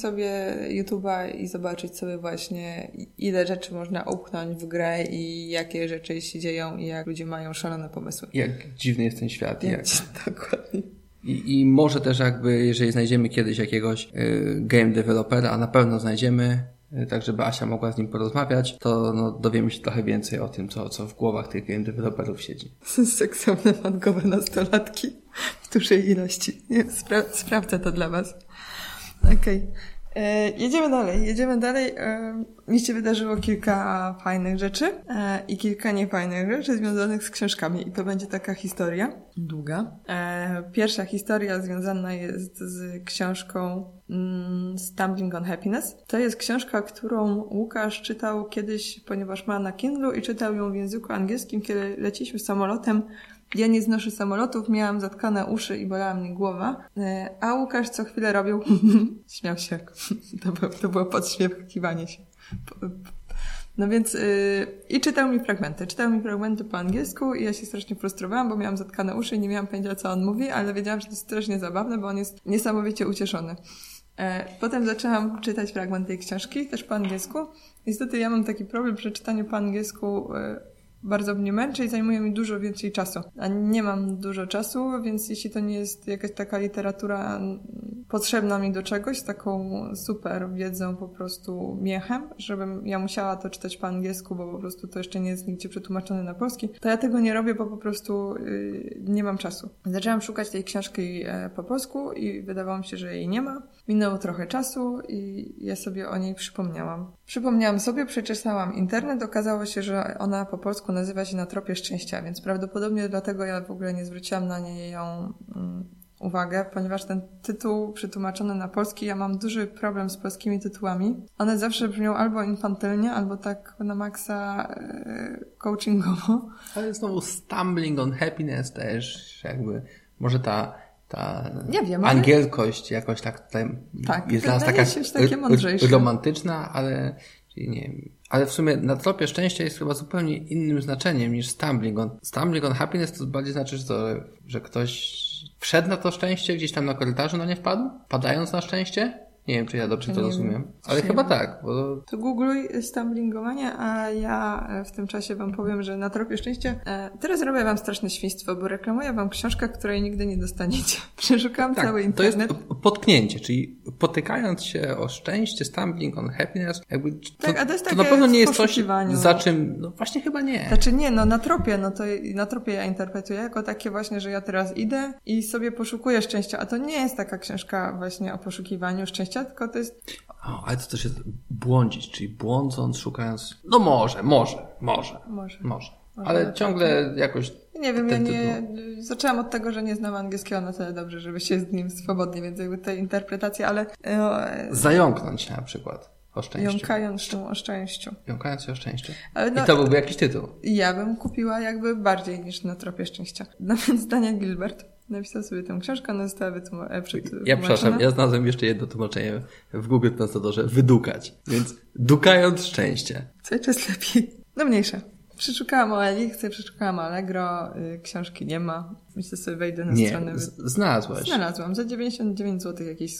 sobie YouTube'a i zobaczyć sobie właśnie, ile rzeczy można upchnąć w grę i jakie rzeczy się dzieją i jak ludzie mają szalone pomysły. Jak dziwny jest ten świat. Jak... Dokładnie. I, I może też jakby, jeżeli znajdziemy kiedyś jakiegoś y, game developera, a na pewno znajdziemy, y, tak żeby Asia mogła z nim porozmawiać, to no, dowiemy się trochę więcej o tym, co, co w głowach tych game developerów siedzi. Seksowne mangowe nastolatki w dużej ilości. Nie, spra sprawdzę to dla Was. Okej. Okay. E, jedziemy dalej, jedziemy dalej. E, mi się wydarzyło kilka fajnych rzeczy e, i kilka niefajnych rzeczy związanych z książkami. I to będzie taka historia długa. Pierwsza historia związana jest z książką mm, Stumbling on Happiness. To jest książka, którą Łukasz czytał kiedyś, ponieważ ma na Kindle i czytał ją w języku angielskim, kiedy leciliśmy samolotem ja nie znoszę samolotów, miałam zatkane uszy i bolała mnie głowa, e, a Łukasz co chwilę robił śmiał się. To było, to było podśmiechiwanie się. No więc yy, i czytał mi fragmenty. Czytał mi fragmenty po angielsku i ja się strasznie frustrowałam, bo miałam zatkane uszy i nie miałam pojęcia, co on mówi, ale wiedziałam, że to jest strasznie zabawne, bo on jest niesamowicie ucieszony. E, potem zaczęłam czytać fragment tej książki, też po angielsku. Niestety ja mam taki problem przy czytaniu po angielsku e, bardzo mnie męczy i zajmuje mi dużo więcej czasu. A nie mam dużo czasu, więc jeśli to nie jest jakaś taka literatura potrzebna mi do czegoś, taką super wiedzą po prostu miechem, żebym ja musiała to czytać po angielsku, bo po prostu to jeszcze nie jest nigdzie przetłumaczone na polski, to ja tego nie robię, bo po prostu yy, nie mam czasu. Zaczęłam szukać tej książki e, po polsku i wydawało mi się, że jej nie ma. Minęło trochę czasu i ja sobie o niej przypomniałam. Przypomniałam sobie, przeczesałam internet, okazało się, że ona po polsku nazywa się Na tropie szczęścia, więc prawdopodobnie dlatego ja w ogóle nie zwróciłam na niej ją mm, uwagę, ponieważ ten tytuł przetłumaczony na polski, ja mam duży problem z polskimi tytułami. One zawsze brzmią albo infantylnie, albo tak na maksa e, coachingowo. Ale znowu stumbling on happiness też jakby, może ta ta nie wiem, angielskość jakoś tak tutaj tak, jest dla nas taka romantyczna, ale nie wiem, ale w sumie na tropie szczęścia jest chyba zupełnie innym znaczeniem niż stumbling on. Stumbling on happiness to bardziej znaczy, że, to, że ktoś wszedł na to szczęście, gdzieś tam na korytarzu na nie wpadł, padając na szczęście? Nie wiem, czy ja dobrze to rozumiem, ale chyba tak. Bo... To googluj stumblingowanie, a ja e, w tym czasie wam powiem, że na tropie szczęścia e, teraz robię wam straszne świństwo, bo reklamuję wam książkę, której nigdy nie dostaniecie. Przeszukałam tak, cały internet. To jest potknięcie, czyli potykając się o szczęście, stumbling on happiness, jakby to, tak, a to, jest to na pewno nie jest coś, za czym, no właśnie chyba nie. Znaczy nie, no na tropie, no to na tropie ja interpretuję jako takie właśnie, że ja teraz idę i sobie poszukuję szczęścia, a to nie jest taka książka właśnie o poszukiwaniu szczęścia, szczęścia, tylko to jest... O, ale to też jest błądzić, czyli błądząc, szukając... No może, może, może. Może. Może. Ale ciągle jakoś nie wiem, ja nie. Zaczęłam od tego, że nie znam angielskiego na tyle dobrze, żeby się z nim swobodnie, więc jakby te interpretacje, ale. No, Zająknąć się na przykład. O szczęściu. Jąkając się o szczęściu. Jąkając się o szczęściu. No, I to byłby jakiś tytuł. Ja bym kupiła jakby bardziej niż na tropie szczęścia. No więc Daniel Gilbert napisał sobie tę książkę, ona została wytłumaczona. Ja przepraszam, ja znalazłem jeszcze jedno tłumaczenie w Google Translatorze. Wydukać. Więc dukając szczęście. Cały czas lepiej. No mniejsze. Przeszukałam o Elixie, przeszukałam Allegro, y, książki nie ma. Myślę sobie wejdę na nie, stronę. Znalazłaś. Znalazłam. Za 99 zł jakiś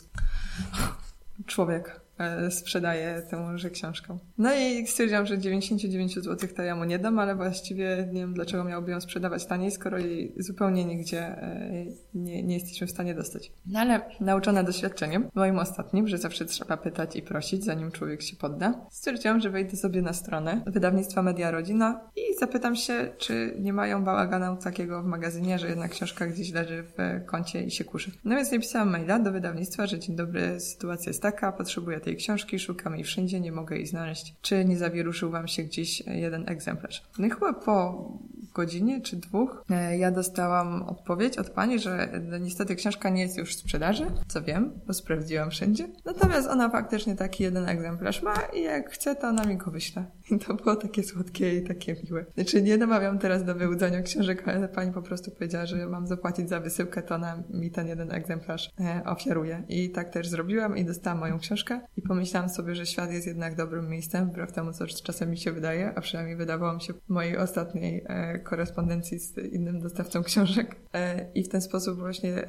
człowiek E, sprzedaje tęże książkę. No i stwierdziłam, że 99 zł to ja mu nie dam, ale właściwie nie wiem, dlaczego miałby ją sprzedawać taniej, skoro jej zupełnie nigdzie e, nie, nie jesteśmy w stanie dostać. No ale nauczona doświadczeniem, moim ostatnim, że zawsze trzeba pytać i prosić, zanim człowiek się podda, stwierdziłam, że wejdę sobie na stronę wydawnictwa Media Rodzina i zapytam się, czy nie mają bałaganu takiego w magazynie, że jedna książka gdzieś leży w kącie i się kurzy. No więc napisałam maila do wydawnictwa, że dzień dobry, sytuacja jest taka, potrzebuję tej książki, szukam jej wszędzie, nie mogę jej znaleźć. Czy nie zawieruszył Wam się gdzieś jeden egzemplarz? No i chyba po godzinie czy dwóch e, ja dostałam odpowiedź od pani, że niestety książka nie jest już w sprzedaży, co wiem, bo sprawdziłam wszędzie. Natomiast ona faktycznie taki jeden egzemplarz ma i jak chce, to ona mi go wyśle. I to było takie słodkie i takie miłe. Znaczy nie namawiam teraz do wyłudzania książek, ale pani po prostu powiedziała, że mam zapłacić za wysyłkę, to ona mi ten jeden egzemplarz e, ofiaruje. I tak też zrobiłam i dostałam moją książkę i pomyślałam sobie, że świat jest jednak dobrym miejscem, wbrew temu, co czasem mi się wydaje, a przynajmniej wydawało mi się mojej ostatniej e, korespondencji z innym dostawcą książek. E, I w ten sposób właśnie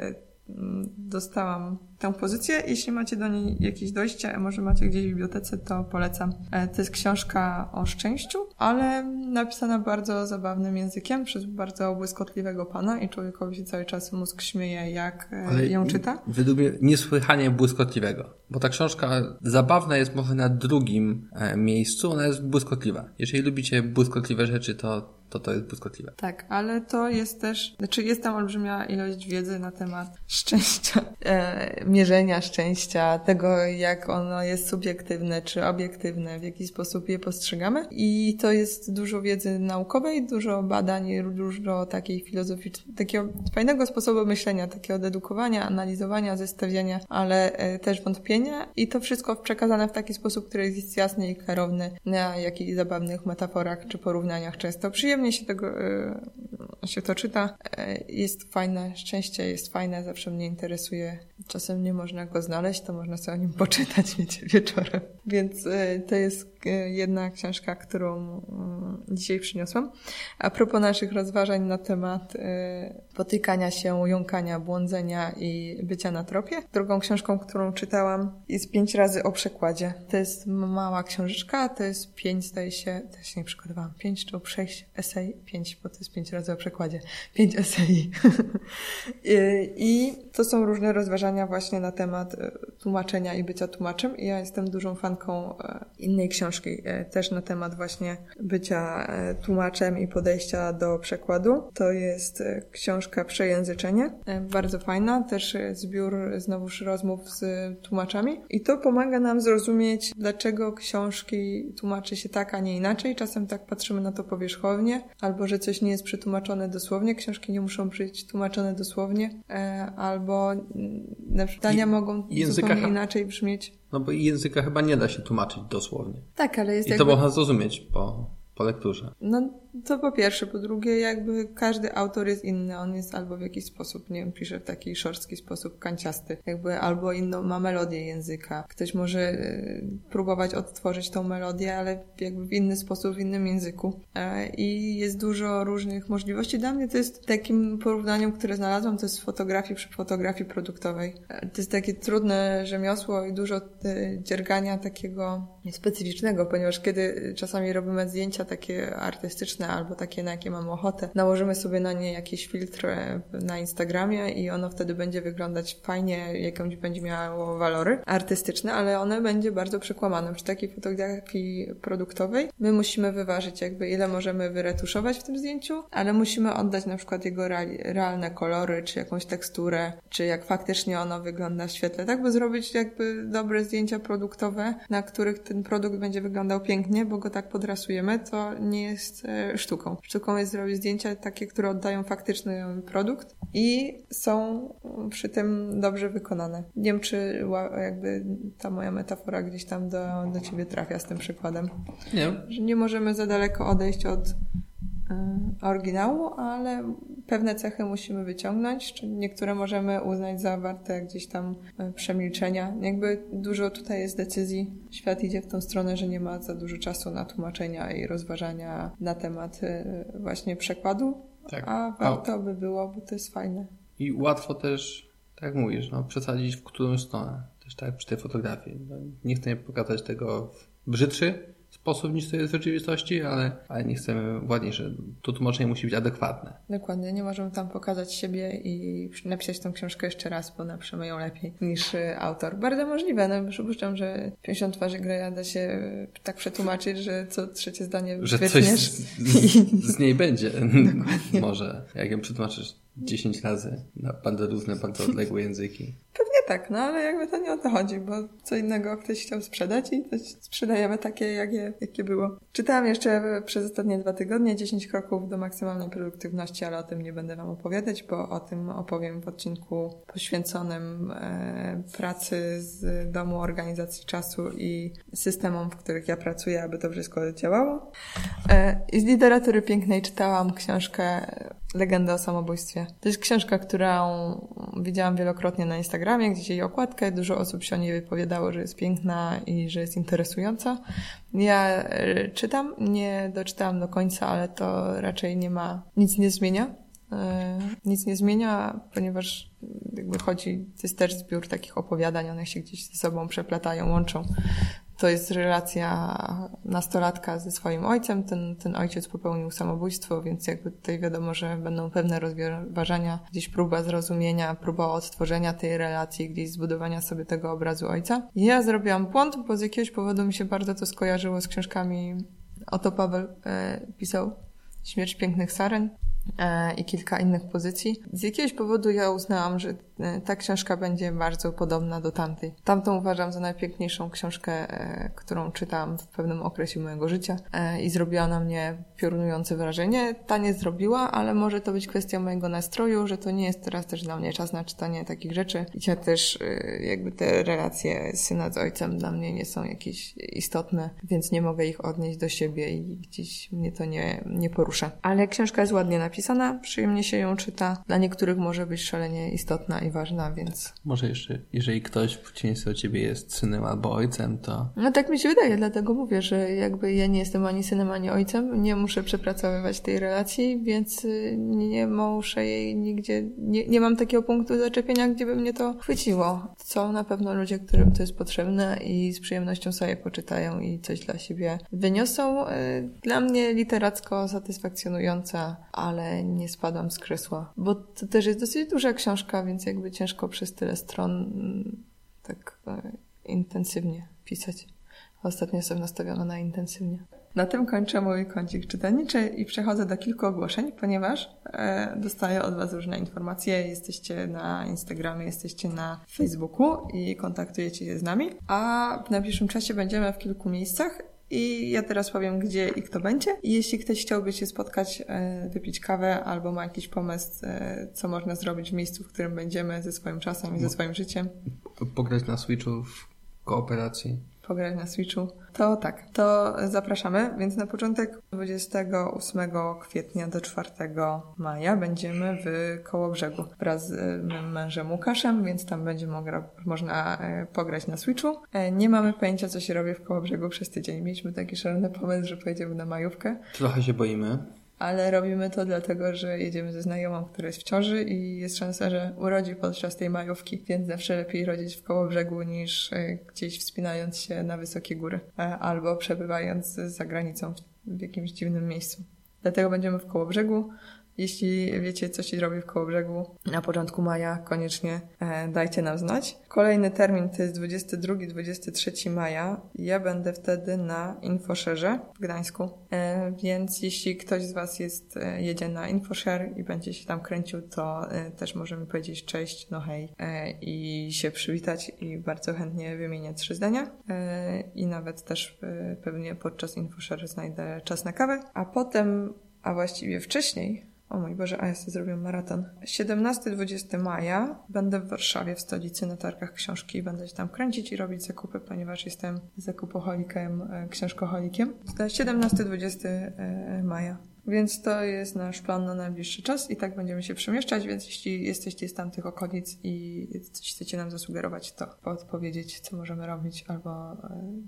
dostałam tę pozycję. Jeśli macie do niej jakieś dojście, a może macie gdzieś w bibliotece, to polecam. E, to jest książka o szczęściu, ale napisana bardzo zabawnym językiem przez bardzo błyskotliwego pana i człowiekowi się cały czas mózg śmieje, jak e, ale ją czyta. Według mnie niesłychanie błyskotliwego, bo ta książka zabawna jest może na drugim e, miejscu, ona jest błyskotliwa. Jeżeli lubicie błyskotliwe rzeczy, to to to jest błyskotliwe. Tak, ale to jest też, znaczy jest tam olbrzymia ilość wiedzy na temat szczęścia, e, mierzenia szczęścia, tego jak ono jest subiektywne czy obiektywne, w jaki sposób je postrzegamy. I to jest dużo wiedzy naukowej, dużo badań, dużo takiej filozoficznej, takiego fajnego sposobu myślenia, takiego dedukowania, analizowania, zestawiania, ale e, też wątpienia i to wszystko przekazane w taki sposób, który jest jasny i klarowny na jakichś zabawnych metaforach czy porównaniach często przyjemnych przyjemnie się tego y, się to czyta. E, jest fajne, szczęście jest fajne, zawsze mnie interesuje. Czasem nie można go znaleźć, to można sobie o nim poczytać wiecie, wieczorem. Więc y, to jest y, jedna książka, którą dzisiaj przyniosłam. A propos naszych rozważań na temat potykania się, jąkania, błądzenia i bycia na tropie. Drugą książką, którą czytałam jest pięć razy o przekładzie. To jest mała książeczka, to jest pięć, zdaje się, też nie przykładowałam, pięć czy sześć esej, pięć, bo to jest pięć razy o przekładzie, pięć esej. I to są różne rozważania właśnie na temat e, tłumaczenia i bycia tłumaczem. I ja jestem dużą fanką e, innej książki, e, też na temat właśnie bycia tłumaczem i podejścia do przekładu. To jest książka Przejęzyczenie, bardzo fajna, też zbiór znowuż rozmów z tłumaczami. I to pomaga nam zrozumieć, dlaczego książki tłumaczy się tak, a nie inaczej. Czasem tak patrzymy na to powierzchownie, albo że coś nie jest przetłumaczone dosłownie, książki nie muszą być tłumaczone dosłownie, albo na pytania mogą zupełnie inaczej brzmieć. No bo języka chyba nie da się tłumaczyć dosłownie. Tak, ale jest I jakby... to można zrozumieć po, po lekturze. No to po pierwsze. Po drugie, jakby każdy autor jest inny. On jest albo w jakiś sposób, nie wiem, pisze w taki szorstki sposób, kanciasty. Jakby albo inną ma melodię języka. Ktoś może e, próbować odtworzyć tą melodię, ale jakby w inny sposób, w innym języku. E, I jest dużo różnych możliwości. Dla mnie to jest takim porównaniem, które znalazłam, to jest fotografii przy fotografii produktowej. E, to jest takie trudne rzemiosło i dużo dziergania takiego specyficznego, ponieważ kiedy czasami robimy zdjęcia takie artystyczne, albo takie, na jakie mamy ochotę. Nałożymy sobie na nie jakiś filtr e, na Instagramie i ono wtedy będzie wyglądać fajnie, jakąś będzie miało walory artystyczne, ale one będzie bardzo przekłamane. Przy takiej fotografii produktowej my musimy wyważyć jakby ile możemy wyretuszować w tym zdjęciu, ale musimy oddać na przykład jego realne kolory, czy jakąś teksturę, czy jak faktycznie ono wygląda w świetle, tak by zrobić jakby dobre zdjęcia produktowe, na których ten produkt będzie wyglądał pięknie, bo go tak podrasujemy, to nie jest e, sztuką. Sztuką jest zrobić zdjęcia takie, które oddają faktyczny produkt i są przy tym dobrze wykonane. Nie wiem, czy jakby ta moja metafora gdzieś tam do, do ciebie trafia z tym przykładem. Nie. Że nie możemy za daleko odejść od Y, oryginału, ale pewne cechy musimy wyciągnąć, czy niektóre możemy uznać za warte gdzieś tam y, przemilczenia. Jakby dużo tutaj jest decyzji. Świat idzie w tą stronę, że nie ma za dużo czasu na tłumaczenia i rozważania na temat y, właśnie przekładu, tak. a warto by było, bo to jest fajne. I łatwo też, tak jak mówisz, no, przesadzić w którąś stronę. Też tak przy tej fotografii. No, nie chcę pokazać tego w brzydszy, sposób niż to jest w rzeczywistości, ale, ale nie chcemy ładniejsze. To tłumaczenie musi być adekwatne. Dokładnie, nie możemy tam pokazać siebie i napisać tą książkę jeszcze raz, bo napiszemy ją lepiej niż y, autor. Bardzo możliwe, no przypuszczam, że 50 twarzy Greya da się tak przetłumaczyć, że co trzecie zdanie Że coś z, z, niej będzie. Może, jak ją przetłumaczysz 10 razy na bardzo różne, bardzo odległe języki tak, no ale jakby to nie o to chodzi, bo co innego ktoś chciał sprzedać i sprzedajemy takie, jakie, jakie było. Czytałam jeszcze przez ostatnie dwa tygodnie 10 kroków do maksymalnej produktywności, ale o tym nie będę Wam opowiadać, bo o tym opowiem w odcinku poświęconym e, pracy z domu, organizacji czasu i systemom, w których ja pracuję, aby to wszystko działało. E, I z literatury pięknej czytałam książkę Legenda o samobójstwie. To jest książka, którą widziałam wielokrotnie na Instagramie, gdzieś jej okładkę. Dużo osób się o niej wypowiadało, że jest piękna i że jest interesująca. Ja e, czytam, nie doczytałam do końca, ale to raczej nie ma, nic nie zmienia. E, nic nie zmienia, ponieważ jakby chodzi, to jest też zbiór takich opowiadań, one się gdzieś ze sobą przeplatają, łączą to jest relacja nastolatka ze swoim ojcem. Ten, ten ojciec popełnił samobójstwo, więc jakby tutaj wiadomo, że będą pewne rozważania, gdzieś próba zrozumienia, próba odtworzenia tej relacji, gdzieś zbudowania sobie tego obrazu ojca. Ja zrobiłam błąd, bo z jakiegoś powodu mi się bardzo to skojarzyło z książkami Oto Paweł e, pisał Śmierć pięknych saren. E, i kilka innych pozycji. Z jakiegoś powodu ja uznałam, że ta książka będzie bardzo podobna do tamtej. Tamtą uważam za najpiękniejszą książkę, e, którą czytałam w pewnym okresie mojego życia i zrobiła na mnie piorunujące wrażenie. Ta nie zrobiła, ale może to być kwestia mojego nastroju, że to nie jest teraz też dla mnie czas na czytanie takich rzeczy. Ja też jakby te relacje syna z ojcem dla mnie nie są jakieś istotne, więc nie mogę ich odnieść do siebie i gdzieś mnie to nie, nie porusza. Ale książka jest ładnie napisana, przyjemnie się ją czyta. Dla niektórych może być szalenie istotna i ważna, więc... Może jeszcze, jeżeli ktoś w przeciwieństwie do ciebie jest synem albo ojcem, to... No tak mi się wydaje, dlatego mówię, że jakby ja nie jestem ani synem, ani ojcem, nie muszę przepracowywać tej relacji, więc y, nie muszę jej nigdzie... Nie, nie mam takiego punktu zaczepienia, gdzie by mnie to chwyciło. Są na pewno ludzie, którym to jest potrzebne i z przyjemnością sobie poczytają i coś dla siebie wyniosą. Y, dla mnie literacko satysfakcjonująca, ale nie spadłam z krzesła. Bo to też jest dosyć duża książka, więc jakby ciężko przez tyle stron mm, tak e, intensywnie pisać. Ostatnio jestem nastawiona na intensywnie. Na tym kończę mój kącik czytelniczy i przechodzę do kilku ogłoszeń, ponieważ e, dostaję od Was różne informacje. Jesteście na Instagramie, jesteście na Facebooku i kontaktujecie się z nami. A w najbliższym czasie będziemy w kilku miejscach i ja teraz powiem, gdzie i kto będzie. Jeśli ktoś chciałby się spotkać, e, wypić kawę albo ma jakiś pomysł, e, co można zrobić w miejscu, w którym będziemy ze swoim czasem i ze swoim życiem. Pograć na Switchu w kooperacji pograć na Switchu, to tak, to zapraszamy. Więc na początek 28 kwietnia do 4 maja będziemy w Kołobrzegu wraz z moim mężem Łukaszem, więc tam będzie można e, pograć na Switchu. E, nie mamy pojęcia, co się robi w Kołobrzegu przez tydzień. Mieliśmy taki szalony pomysł, że pojedziemy na majówkę. Trochę się boimy ale robimy to dlatego, że jedziemy ze znajomą, która jest w ciąży i jest szansa, że urodzi podczas tej majówki, więc zawsze lepiej rodzić w koło brzegu niż e, gdzieś wspinając się na wysokie góry e, albo przebywając za granicą w jakimś dziwnym miejscu. Dlatego będziemy w koło brzegu Jeśli wiecie, co się robi w Kołobrzegu na początku maja, koniecznie e, dajcie nam znać. Kolejny termin to jest 22-23 maja. Ja będę wtedy na Infoszerze w Gdańsku. E, więc jeśli ktoś z Was jest, e, jedzie na Infosher i będzie się tam kręcił, to też możemy powiedzieć cześć, no hej i się przywitać i bardzo chętnie wymienię trzy zdania i nawet też pewnie podczas Infosher znajdę czas na kawę, a potem, a właściwie wcześniej, o mój Boże, a ja sobie zrobię maraton. 17-20 maja będę w Warszawie, w stolicy, na targach książki. Będę się tam kręcić i robić zakupy, ponieważ jestem zakupoholikiem, e, książkoholikiem. To jest 17-20 e, maja. Więc to jest nasz plan na najbliższy czas i tak będziemy się przemieszczać, więc jeśli jesteście z tamtych okolic i coś chcecie nam zasugerować, to podpowiedzieć, co możemy robić albo e,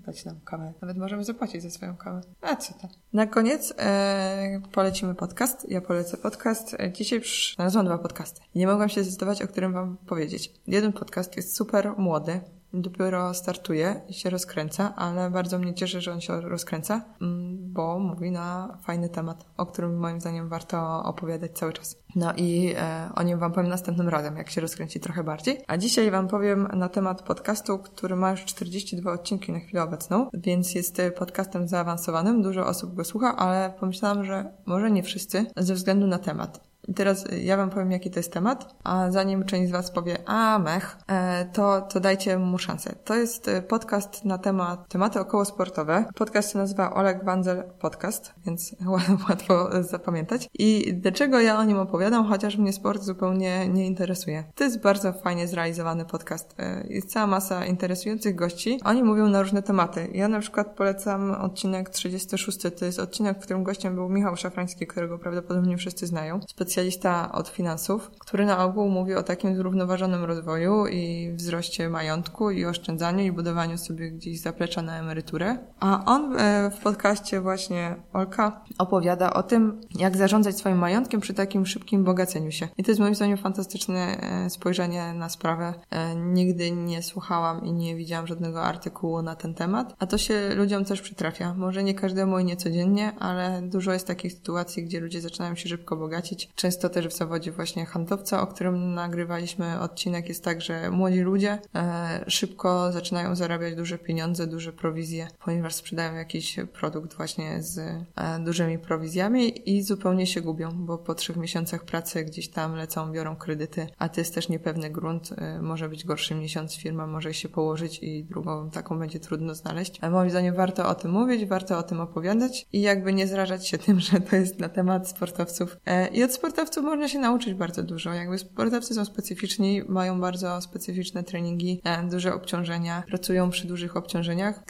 dać nam kawę. Nawet możemy zapłacić za swoją kawę. A co to? Na koniec e, polecimy podcast. Ja polecę podcast. E, Dzisiaj znalazłam dwa podcasty. Nie mogłam się zdecydować, o którym wam powiedzieć. Jeden podcast jest super młody, dopiero startuje i się rozkręca, ale bardzo mnie cieszy, że on się rozkręca, mm, bo mówi na fajny temat, o którym moim zdaniem warto opowiadać cały czas. No i e, o nim Wam powiem następnym razem, jak się rozkręci trochę bardziej. A dzisiaj Wam powiem na temat podcastu, który ma już 42 odcinki na chwilę obecną, więc jest e, podcastem zaawansowanym, dużo osób go słucha, ale pomyślałam, że może nie wszyscy, ze względu na temat. Teraz ja wam powiem, jaki to jest temat, a zanim część z was powie, a mech, e, to, to dajcie mu szansę. To jest e, podcast na temat, tematy okołosportowe. Podcast się nazywa Oleg Wanzel Podcast, więc łatwo zapamiętać. I dlaczego ja o nim opowiadam, chociaż mnie sport zupełnie nie interesuje. To jest bardzo fajnie zrealizowany podcast. E, jest cała masa interesujących gości. Oni mówią na różne tematy. Ja na przykład polecam odcinek 36. To jest odcinek, w którym gościem był Michał Szafrański, którego prawdopodobnie wszyscy znają specjalista od finansów, który na ogół mówi o takim zrównoważonym rozwoju i wzroście majątku i oszczędzaniu i budowaniu sobie gdzieś zaplecza na emeryturę. A on e, w podcaście właśnie Olka opowiada o tym, jak zarządzać swoim majątkiem przy takim szybkim bogaceniu się. I to jest moim zdaniem fantastyczne e, spojrzenie na sprawę. E, nigdy nie słuchałam i nie widziałam żadnego artykułu na ten temat, a to się ludziom też przytrafia. Może nie każdemu i nie codziennie, ale dużo jest takich sytuacji, gdzie ludzie zaczynają się szybko bogacić Często też w zawodzie właśnie handlowca, o którym nagrywaliśmy odcinek, jest tak, że młodzi ludzie e, szybko zaczynają zarabiać duże pieniądze, duże prowizje, ponieważ sprzedają jakiś produkt właśnie z e, dużymi prowizjami i zupełnie się gubią, bo po trzech miesiącach pracy gdzieś tam lecą, biorą kredyty, a to jest też niepewny grunt. E, może być gorszy miesiąc, firma może się położyć i drugą taką będzie trudno znaleźć. Ale moim zdaniem warto o tym mówić, warto o tym opowiadać i jakby nie zrażać się tym, że to jest na temat sportowców. I od sportowców można się nauczyć bardzo dużo. Jakby sportowcy są specyficzni, mają bardzo specyficzne treningi, e, duże obciążenia, pracują przy dużych obciążeniach.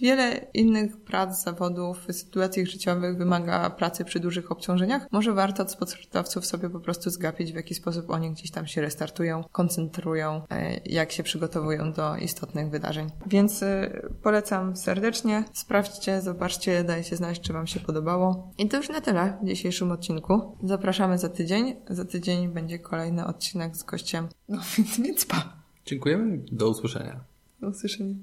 Wiele innych prac, zawodów, sytuacji życiowych wymaga pracy przy dużych obciążeniach. Może warto od sportowców sobie po prostu zgapić, w jaki sposób oni gdzieś tam się restartują, koncentrują, e, jak się przygotowują do istotnych wydarzeń. Więc e, polecam serdecznie. Sprawdźcie, zobaczcie, dajcie znać, czy Wam się podobało. I to już na tyle w dzisiejszym odcinku. Zapraszamy za tydzień. Za tydzień będzie kolejny odcinek z gościem. No więc, pa. Dziękujemy. Do usłyszenia. Do usłyszenia.